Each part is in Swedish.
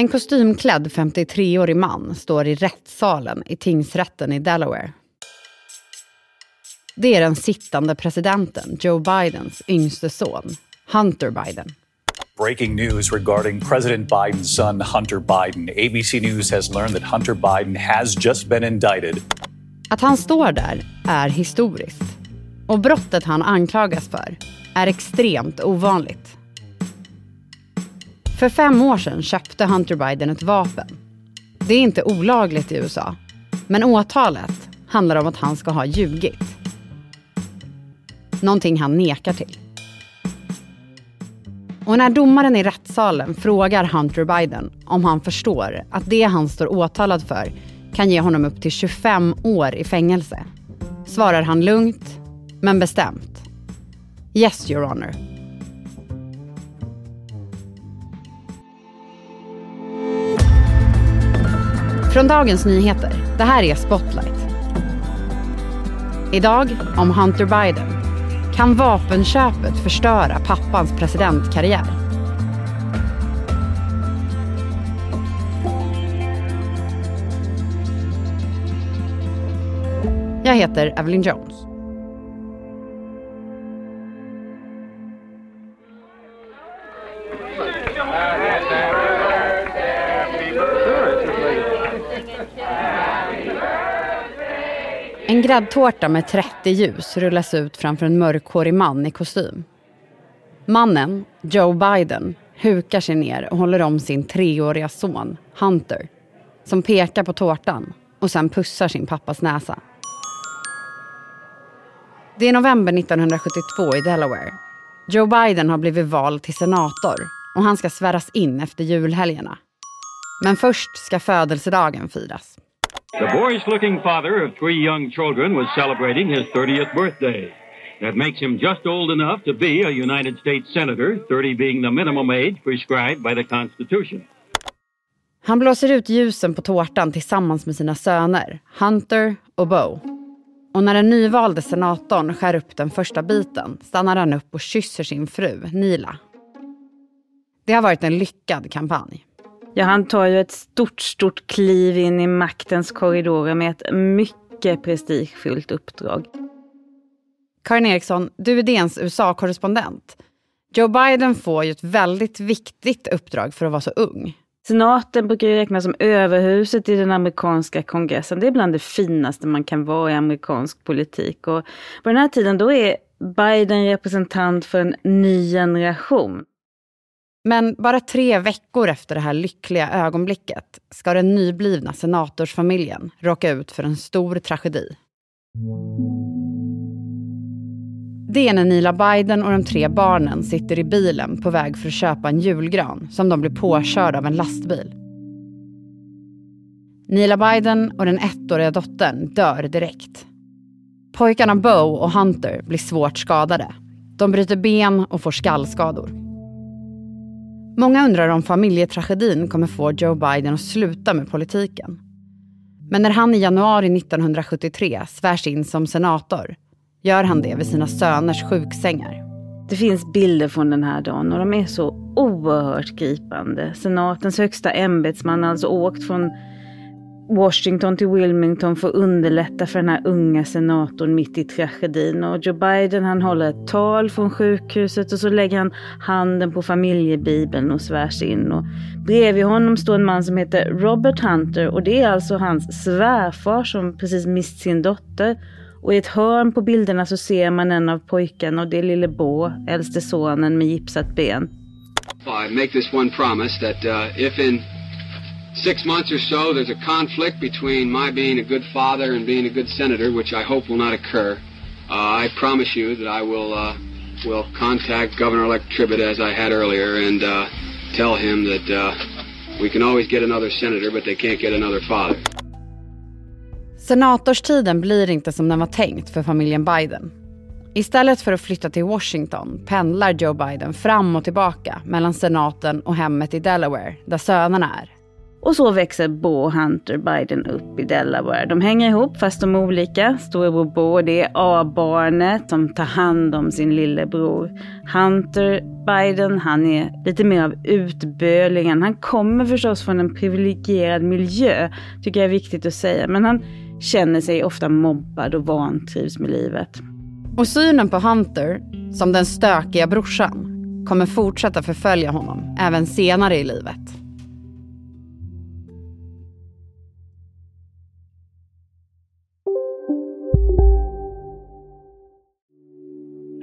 En kostymklädd 53-årig man står i rättssalen i tingsrätten i Delaware. Det är den sittande presidenten Joe Bidens yngste son, Hunter Biden. Breaking news regarding President Biden's son, Hunter Biden. ABC News has learned that Hunter Biden has just been indicted. Att han står där är historiskt. Och brottet han anklagas för är extremt ovanligt. För fem år sedan köpte Hunter Biden ett vapen. Det är inte olagligt i USA. Men åtalet handlar om att han ska ha ljugit. Någonting han nekar till. Och när domaren i rättssalen frågar Hunter Biden om han förstår att det han står åtalad för kan ge honom upp till 25 år i fängelse svarar han lugnt men bestämt. Yes, your honor. Från Dagens Nyheter. Det här är Spotlight. Idag om Hunter Biden. Kan vapenköpet förstöra pappans presidentkarriär? Jag heter Evelyn Jones. En gräddtårta med 30 ljus rullas ut framför en mörkhårig man i kostym. Mannen, Joe Biden, hukar sig ner och håller om sin treåriga son, Hunter, som pekar på tårtan och sen pussar sin pappas näsa. Det är november 1972 i Delaware. Joe Biden har blivit vald till senator och han ska sväras in efter julhelgerna. Men först ska födelsedagen firas. The boyish looking father of three young children was celebrating his 30th birthday. That makes him just old enough to be a United States Senator, 30 being the minimum age prescribed by the Constitution. Han blåser ut ljusen på tårtan tillsammans med sina söner, Hunter och Bo. Och när den nyvalde senatorn skär upp den första biten stannar han upp och kysser sin fru, Nila. Det har varit en lyckad kampanj. Ja, han tar ju ett stort, stort kliv in i maktens korridorer med ett mycket prestigefyllt uppdrag. Karin Eriksson, du är DNs USA-korrespondent. Joe Biden får ju ett väldigt viktigt uppdrag för att vara så ung. Senaten brukar ju räknas som överhuset i den amerikanska kongressen. Det är bland det finaste man kan vara i amerikansk politik. Och på den här tiden då är Biden representant för en ny generation. Men bara tre veckor efter det här lyckliga ögonblicket ska den nyblivna senatorsfamiljen råka ut för en stor tragedi. Det är när Nila Biden och de tre barnen sitter i bilen på väg för att köpa en julgran som de blir påkörda av en lastbil. Nila Biden och den ettåriga dottern dör direkt. Pojkarna Bo och Hunter blir svårt skadade. De bryter ben och får skallskador. Många undrar om familjetragedin kommer få Joe Biden att sluta med politiken. Men när han i januari 1973 svärs in som senator gör han det vid sina söners sjuksängar. Det finns bilder från den här dagen och de är så oerhört gripande. Senatens högsta ämbetsman har alltså åkt från Washington till Wilmington för att underlätta för den här unga senatorn mitt i tragedin. Och Joe Biden han håller ett tal från sjukhuset och så lägger han handen på familjebibeln och svärs in. Och bredvid honom står en man som heter Robert Hunter och det är alltså hans svärfar som precis mist sin dotter. Och i ett hörn på bilderna så ser man en av pojkarna och det är lille Bo, äldste sonen med gipsat ben. I make this one promise that uh, if in six months or so there's a conflict between my being a good father and being a good senator, which I hope will not occur, uh, I promise you that I will uh, will contact Governor-elect Tribbett as I had earlier and uh, tell him that uh, we can always get another senator, but they can't get another father. Senatorstiden blir inte som den var tänkt för familjen Biden. Istället för att flytta till Washington pendlar Joe Biden fram och tillbaka mellan senaten och hemmet i Delaware där sönerna är. Och så växer Bo och Hunter Biden upp i Delaware. De hänger ihop fast de är olika. Storebror Bo det är A-barnet som tar hand om sin lillebror. Hunter Biden, han är lite mer av utbölingen. Han kommer förstås från en privilegierad miljö, tycker jag är viktigt att säga. Men han känner sig ofta mobbad och vantrivs med livet. Och synen på Hunter, som den stökiga brorsan, kommer fortsätta förfölja honom även senare i livet.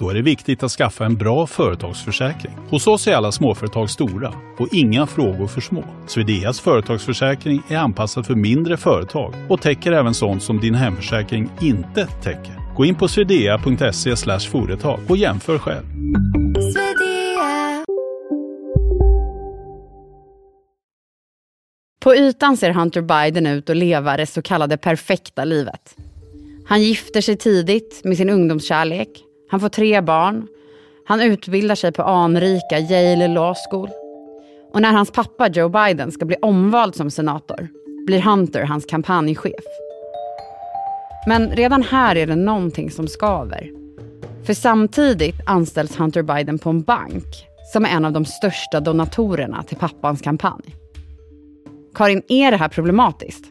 Då är det viktigt att skaffa en bra företagsförsäkring. Hos oss är alla småföretag stora och inga frågor för små. Swedeas företagsförsäkring är anpassad för mindre företag och täcker även sånt som din hemförsäkring inte täcker. Gå in på swedea.se företag och jämför själv. På ytan ser Hunter Biden ut att leva det så kallade perfekta livet. Han gifter sig tidigt med sin ungdomskärlek. Han får tre barn. Han utbildar sig på anrika Yale Law School. Och när hans pappa Joe Biden ska bli omvald som senator blir Hunter hans kampanjchef. Men redan här är det någonting som skaver. För samtidigt anställs Hunter Biden på en bank som är en av de största donatorerna till pappans kampanj. Karin, är det här problematiskt?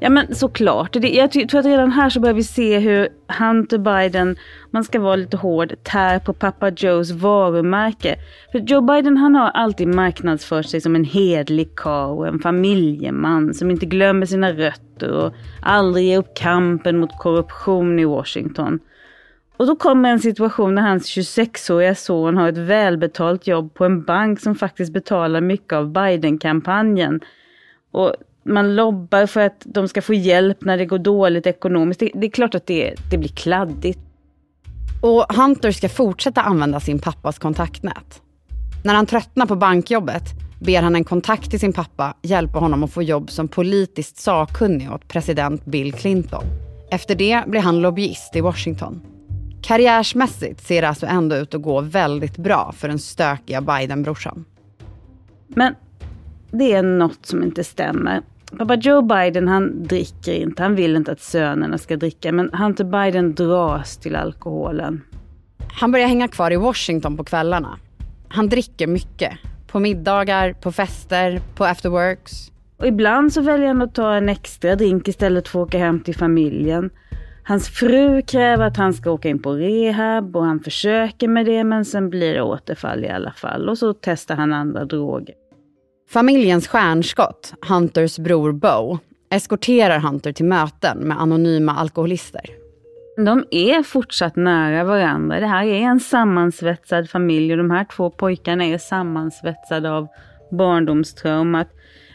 Ja men såklart. jag tror att redan här så börjar vi se hur Hunter Biden, man ska vara lite hård, tär på pappa Joes varumärke. För Joe Biden han har alltid marknadsfört sig som en hedlig karl och en familjeman som inte glömmer sina rötter och aldrig ger upp kampen mot korruption i Washington. Och då kommer en situation när hans 26-åriga son har ett välbetalt jobb på en bank som faktiskt betalar mycket av Biden-kampanjen. Och man lobbar för att de ska få hjälp när det går dåligt ekonomiskt. Det, det är klart att det, det blir kladdigt. Och Hunter ska fortsätta använda sin pappas kontaktnät. När han tröttnar på bankjobbet ber han en kontakt till sin pappa hjälpa honom att få jobb som politiskt sakkunnig åt president Bill Clinton. Efter det blir han lobbyist i Washington. Karriärsmässigt ser det alltså ändå ut att gå väldigt bra för den stökiga Biden-brorsan. Men det är något som inte stämmer. Pappa Joe Biden han dricker inte, han vill inte att sönerna ska dricka. Men Hunter Biden dras till alkoholen. Han börjar hänga kvar i Washington på kvällarna. Han dricker mycket. På middagar, på fester, på afterworks. Och ibland så väljer han att ta en extra drink istället för att åka hem till familjen. Hans fru kräver att han ska åka in på rehab och han försöker med det men sen blir det återfall i alla fall. Och så testar han andra droger. Familjens stjärnskott, Hunters bror Bo, eskorterar Hunter till möten med anonyma alkoholister. De är fortsatt nära varandra. Det här är en sammansvetsad familj och de här två pojkarna är sammansvetsade av barndomstraumat.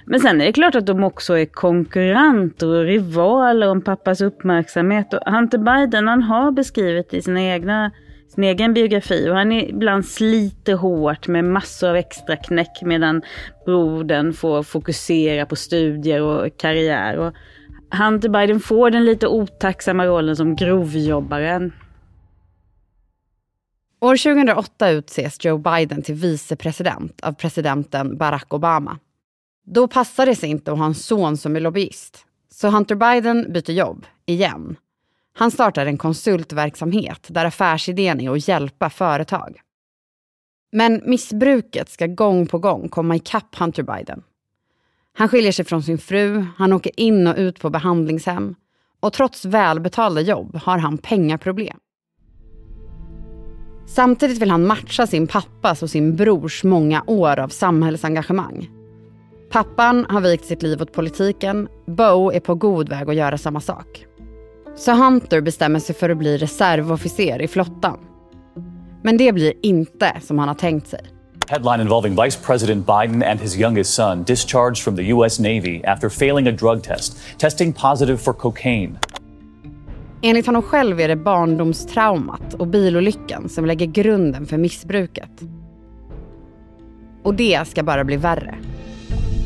Men sen är det klart att de också är konkurrenter och rivaler om pappas uppmärksamhet. Och Hunter Biden han har beskrivit i sina egna sin egen biografi och han ibland sliter hårt med massor av extra knäck medan brodern får fokusera på studier och karriär. Och Hunter Biden får den lite otacksamma rollen som grovjobbaren. År 2008 utses Joe Biden till vicepresident av presidenten Barack Obama. Då passar det sig inte att ha en son som är lobbyist. Så Hunter Biden byter jobb, igen. Han startar en konsultverksamhet där affärsidén är att hjälpa företag. Men missbruket ska gång på gång komma ikapp Hunter Biden. Han skiljer sig från sin fru, han åker in och ut på behandlingshem och trots välbetalda jobb har han pengaproblem. Samtidigt vill han matcha sin pappas och sin brors många år av samhällsengagemang. Pappan har vikt sitt liv åt politiken, Bo är på god väg att göra samma sak. Så Hunter bestämmer sig för att bli reservofficer i flottan. Men det blir inte som han har tänkt sig. Headline involving Vice President Biden and his youngest son discharged from the U.S. Navy after failing a drug test, testing positive for cocaine. Enligt honom själv är det barndomstraumat och bilolyckan som lägger grunden för missbruket. Och det ska bara bli värre.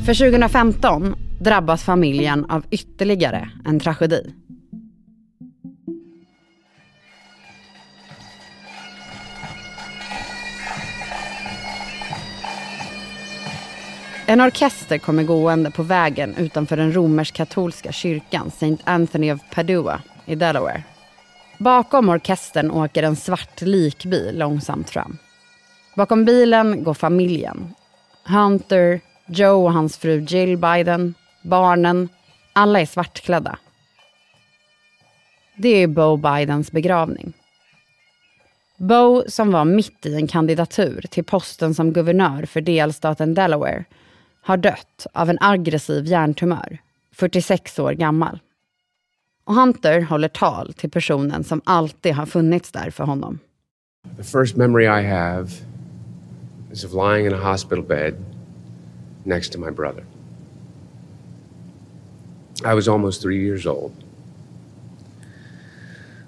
För 2015 drabbas familjen av ytterligare en tragedi. En orkester kommer gående på vägen utanför den romersk-katolska kyrkan St. Anthony of Padua i Delaware. Bakom orkestern åker en svart likbil långsamt fram. Bakom bilen går familjen. Hunter, Joe och hans fru Jill Biden, barnen, alla är svartklädda. Det är Bo Bidens begravning. Bo, som var mitt i en kandidatur till posten som guvernör för delstaten Delaware, har dött av en aggressiv hjärntumör, 46 år gammal. Och Hunter håller tal till personen som alltid har funnits där för honom. The first memory I have is of lying in a hospital bed next to my brother. I was almost three years old.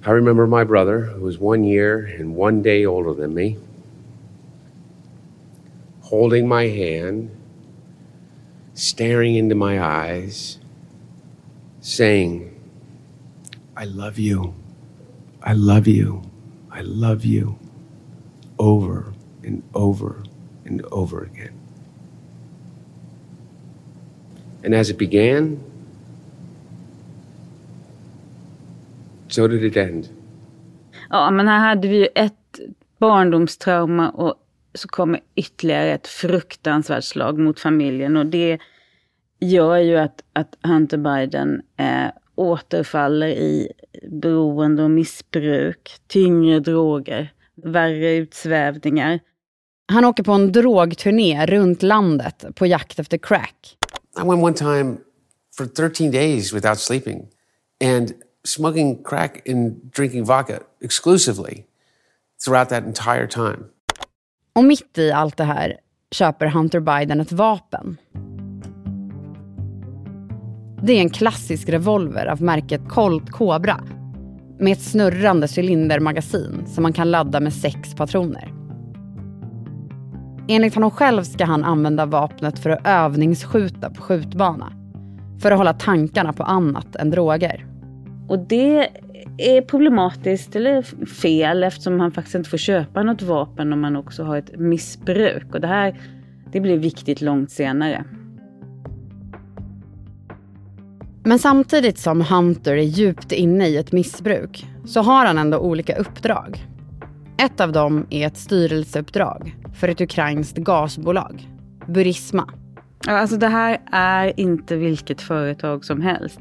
I remember my brother, who was one year and one day older than me, holding my hand, staring into my eyes, saying, I love you. I love you. I love you. Over and over and over again. And as it began, so did it end. Ja, men här hade vi ju ett barndomstrauma och så kommer ytterligare ett fruktansvärt slag mot familjen. Och det gör ju att, att Hunter Biden eh, återfaller i beroende och missbruk, tyngre droger, värre utsvävningar. Han åker på en drogturné runt landet på jakt efter crack. I went one time for 13 days without sleeping and smoking crack and drinking vodka exclusively throughout that entire time. Och mitt i allt det här köper Hunter Biden ett vapen. Det är en klassisk revolver av märket Colt Cobra med ett snurrande cylindermagasin som man kan ladda med sex patroner. Enligt honom själv ska han använda vapnet för att övningsskjuta på skjutbana. För att hålla tankarna på annat än droger. Och det är problematiskt eller fel eftersom han faktiskt inte får köpa något vapen om man också har ett missbruk. Och det här det blir viktigt långt senare. Men samtidigt som Hunter är djupt inne i ett missbruk så har han ändå olika uppdrag. Ett av dem är ett styrelseuppdrag för ett ukrainskt gasbolag, Burisma. Alltså det här är inte vilket företag som helst.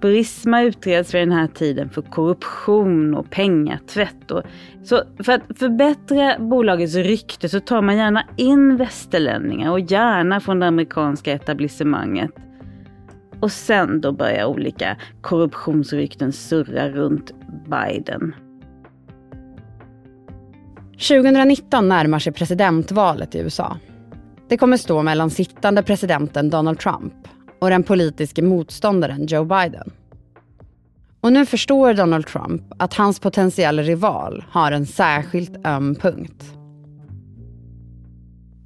Burisma utreds vid den här tiden för korruption och pengatvätt. Och, så för att förbättra bolagets rykte så tar man gärna in västerlänningar och gärna från det amerikanska etablissemanget. Och sen då börjar olika korruptionsrykten surra runt Biden. 2019 närmar sig presidentvalet i USA. Det kommer stå mellan sittande presidenten Donald Trump och den politiska motståndaren Joe Biden. Och nu förstår Donald Trump att hans potentiella rival har en särskilt öm punkt.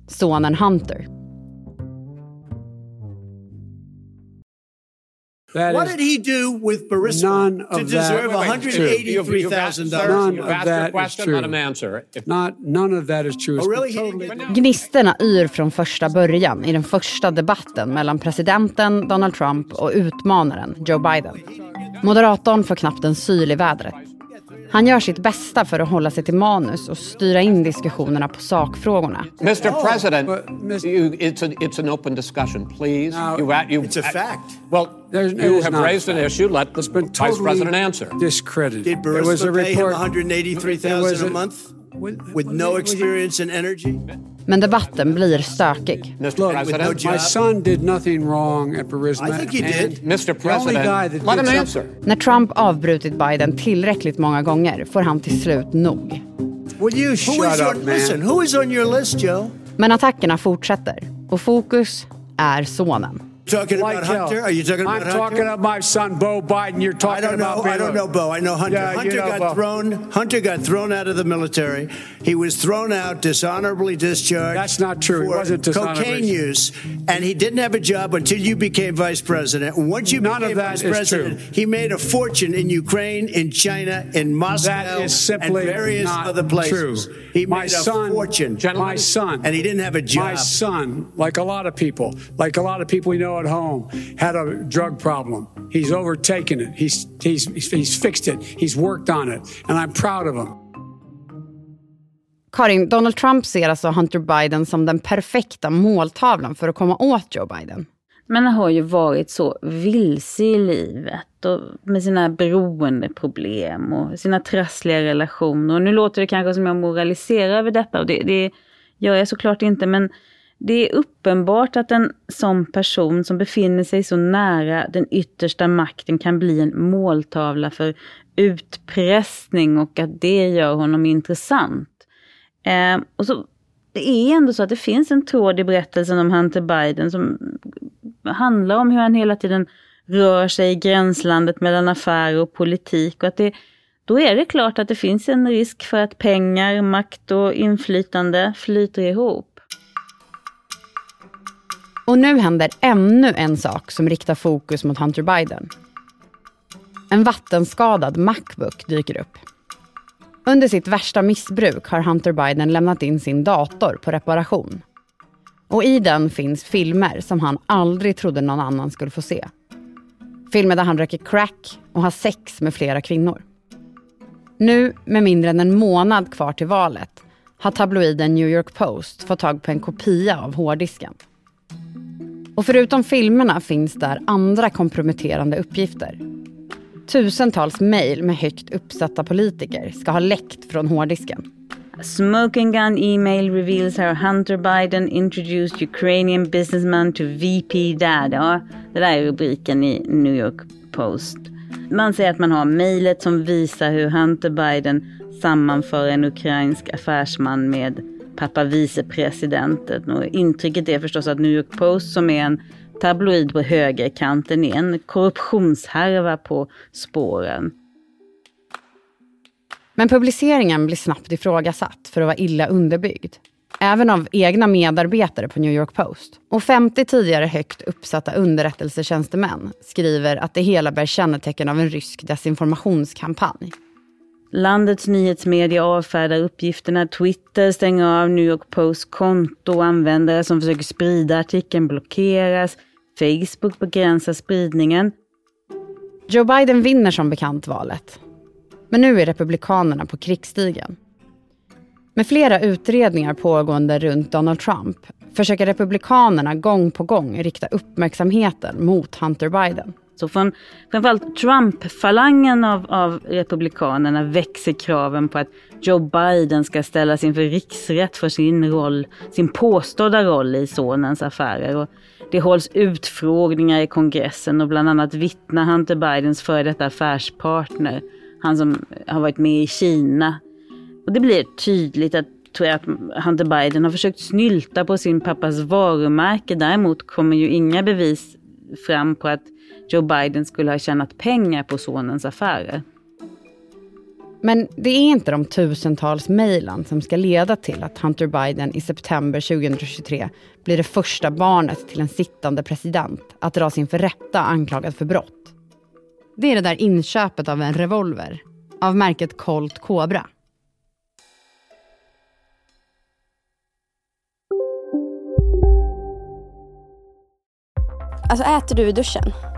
Sonen Hunter. That what did he do with Burisma None to of deserve hundred eighty-three thousand None dollars? of that is true. Not, none of that is true. Oh, really? totally- Gnisterna yr från första början i den första debatten mellan presidenten Donald Trump och utmanaren Joe Biden. Moderatorn får knappt en syl i vädret. Han gör sitt bästa för att hålla sig till manus och styra in diskussionerna på sakfrågorna. Mr. President, But, Mr. you, it's, a, it's an open discussion, please. Now, you, you, It's a fact. Well, There's- you have raised an issue. Let the It's been Vice totally President answer. discredited. Did There was a Burisma pay him report- one hundred eighty-three There was thousand a a- month With- with no experience in energy? Men debatten blir stökig. Job. My son did nothing wrong at Burisma. I think he did. Mr. President, let him answer. När Trump avbrutit Biden tillräckligt många gånger får han till slut nog. Will you Who shut is up, man? listen, who is on your list, Joe? Men attackerna fortsätter och fokus är sonen. Talking like about. Hunter? Are you talking about I'm Hunter? talking about my son, Bo Biden. You're I talking don't know. about I don't know Bo. I know Hunter. Yeah, you Hunter know got Bo. thrown. Hunter got thrown out of the military. He was thrown out, dishonorably discharged. That's not true. He wasn't dishonorably. Cocaine use, and he didn't have a job until you became vice president. And once you None became vice president, true. he made a fortune in Ukraine, in China, in Moscow, That is simply and various not other places. true. He my made a son, fortune. My son, and he didn't have a job. My son, like a lot of people, like a lot of people we know at home, had a drug problem. He's overtaken it. He's he's he's fixed it. He's worked on it, and I'm proud of him. Karin, Donald Trump ser alltså Hunter Biden som den perfekta måltavlan för att komma åt Joe Biden. Men han har ju varit så vilse i livet och med sina beroendeproblem och sina trassliga relationer. Och nu låter det kanske som jag moraliserar över detta och det, det gör jag såklart inte. Men det är uppenbart att en sån person som befinner sig så nära den yttersta makten kan bli en måltavla för utpressning och att det gör honom intressant. Eh, och så, det är ändå så att det finns en tråd i berättelsen om Hunter Biden som handlar om hur han hela tiden rör sig i gränslandet mellan affärer och politik. Och att det, då är det klart att det finns en risk för att pengar, makt och inflytande flyter ihop. Och nu händer ännu en sak som riktar fokus mot Hunter Biden. En vattenskadad Macbook dyker upp. Under sitt värsta missbruk har Hunter Biden lämnat in sin dator på reparation. Och i den finns filmer som han aldrig trodde någon annan skulle få se. Filmer där han röker crack och har sex med flera kvinnor. Nu, med mindre än en månad kvar till valet, har tabloiden New York Post fått tag på en kopia av hårddisken. Och förutom filmerna finns där andra komprometterande uppgifter. Tusentals mejl med högt uppsatta politiker ska ha läckt från hårddisken. Smoking gun email reveals how Hunter Biden introduced Ukrainian businessman to VP dad. Ja, det där är rubriken i New York Post. Man säger att man har mejlet som visar hur Hunter Biden sammanför en ukrainsk affärsman med pappa vicepresidenten. Och intrycket är förstås att New York Post som är en tabloid på högerkanten är en korruptionshärva på spåren. Men publiceringen blir snabbt ifrågasatt för att vara illa underbyggd. Även av egna medarbetare på New York Post. Och 50 tidigare högt uppsatta underrättelsetjänstemän skriver att det hela bär kännetecken av en rysk desinformationskampanj. Landets nyhetsmedia avfärdar uppgifterna. Twitter stänger av New York Posts konto. Användare som försöker sprida artikeln blockeras. Facebook begränsar spridningen. Joe Biden vinner som bekant valet. Men nu är Republikanerna på krigsstigen. Med flera utredningar pågående runt Donald Trump försöker Republikanerna gång på gång rikta uppmärksamheten mot Hunter Biden. Så från framförallt Trump-falangen av, av Republikanerna växer kraven på att Joe Biden ska ställas inför riksrätt för sin roll, sin påstådda roll i sonens affärer. Och det hålls utfrågningar i kongressen och bland annat vittnar Hunter Bidens före detta affärspartner, han som har varit med i Kina. Och det blir tydligt att tror jag att Hunter Biden har försökt snylta på sin pappas varumärke. Däremot kommer ju inga bevis fram på att Joe Biden skulle ha tjänat pengar på sonens affärer. Men det är inte de tusentals mejlen som ska leda till att Hunter Biden i september 2023 blir det första barnet till en sittande president att dras inför rätta anklagad för brott. Det är det där inköpet av en revolver av märket Colt Cobra. Alltså äter du i duschen?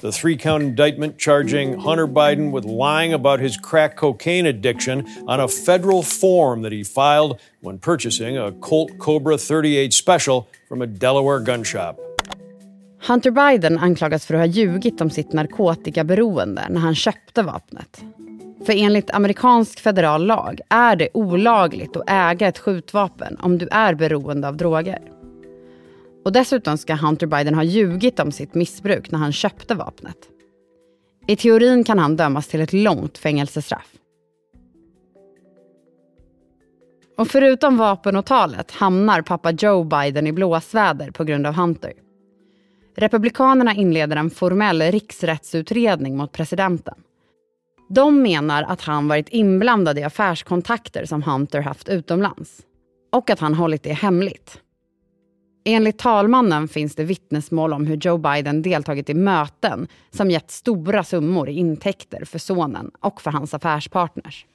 The three count indictment charging Hunter Biden with lying about his crack cocaine addiction on a federal form that he filed when purchasing a Colt Cobra 38 Special from a Delaware gun shop. Hunter Biden anklagas för att ha ljugit om sitt narkotikaberoende när han köpte vapnet. För enligt amerikansk federal lag är det olagligt att äga ett skjutvapen om du är beroende av droger. Och dessutom ska Hunter Biden ha ljugit om sitt missbruk när han köpte vapnet. I teorin kan han dömas till ett långt fängelsestraff. Och förutom vapenåtalet hamnar pappa Joe Biden i blåsväder på grund av Hunter. Republikanerna inleder en formell riksrättsutredning mot presidenten. De menar att han varit inblandad i affärskontakter som Hunter haft utomlands. Och att han hållit det hemligt. Enligt talmannen finns det vittnesmål om hur Joe Biden deltagit i möten som gett stora summor i intäkter för sonen och för hans affärspartners.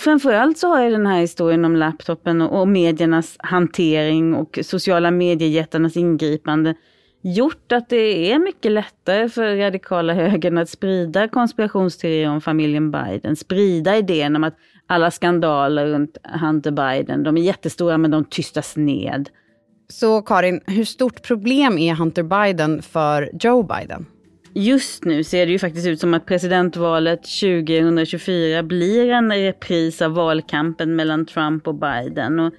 Framförallt så har jag den här historien om laptopen och mediernas hantering och sociala mediejättarnas ingripande gjort att det är mycket lättare för radikala högern att sprida konspirationsteorier om familjen Biden, sprida idén om att alla skandaler runt Hunter Biden, de är jättestora men de tystas ned. Så Karin, hur stort problem är Hunter Biden för Joe Biden? Just nu ser det ju faktiskt ut som att presidentvalet 2024 blir en repris av valkampen mellan Trump och Biden. Och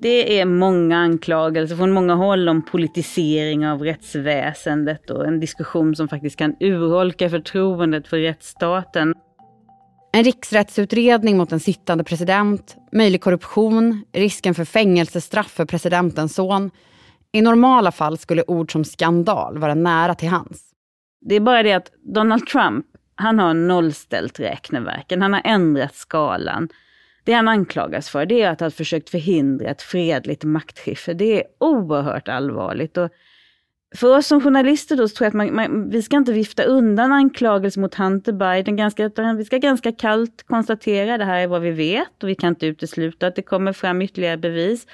det är många anklagelser från många håll om politisering av rättsväsendet och en diskussion som faktiskt kan urholka förtroendet för rättsstaten. En riksrättsutredning mot en sittande president, möjlig korruption, risken för fängelsestraff för presidentens son. I normala fall skulle ord som skandal vara nära till hans. Det är bara det att Donald Trump, han har nollställt räkneverken, han har ändrat skalan. Det han anklagas för det är att ha försökt förhindra ett fredligt maktskifte. Det är oerhört allvarligt. Och för oss som journalister då så tror jag att man, man, vi ska inte vifta undan anklagelser mot Hunter Biden. Ganska, vi ska ganska kallt konstatera det här är vad vi vet och vi kan inte utesluta att det kommer fram ytterligare bevis.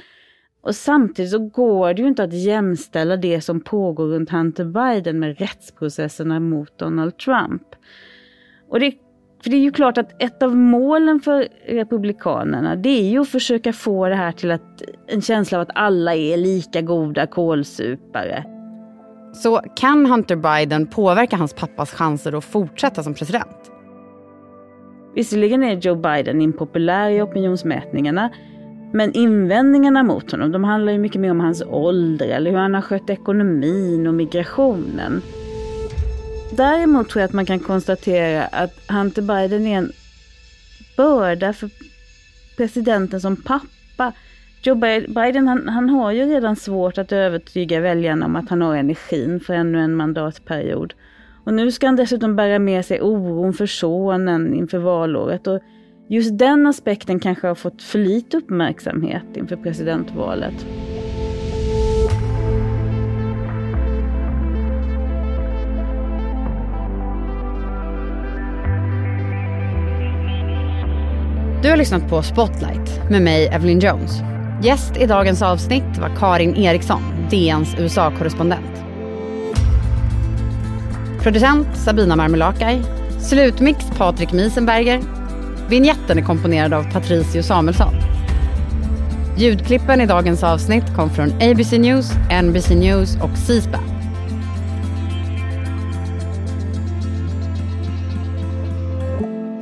Och samtidigt så går det ju inte att jämställa det som pågår runt Hunter Biden med rättsprocesserna mot Donald Trump. Och det för det är ju klart att ett av målen för Republikanerna det är ju att försöka få det här till att, en känsla av att alla är lika goda kålsupare. Så kan Hunter Biden påverka hans pappas chanser att fortsätta som president? Visserligen är Joe Biden impopulär i opinionsmätningarna men invändningarna mot honom de handlar ju mycket mer om hans ålder eller hur han har skött ekonomin och migrationen. Däremot tror jag att man kan konstatera att Hunter Biden är en börda för presidenten som pappa. Joe Biden han, han har ju redan svårt att övertyga väljarna om att han har energin för ännu en mandatperiod. Och nu ska han dessutom bära med sig oron för sonen inför valåret. Och just den aspekten kanske har fått för lite uppmärksamhet inför presidentvalet. Du har lyssnat på Spotlight med mig, Evelyn Jones. Gäst i dagens avsnitt var Karin Eriksson, DNs USA-korrespondent. Producent Sabina Marmelakai. Slutmix Patrik Miesenberger. Vinjetten är komponerad av Patricio Samuelsson. Ljudklippen i dagens avsnitt kom från ABC News, NBC News och C-SPAN.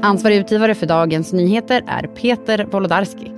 Ansvarig utgivare för Dagens Nyheter är Peter Wolodarski.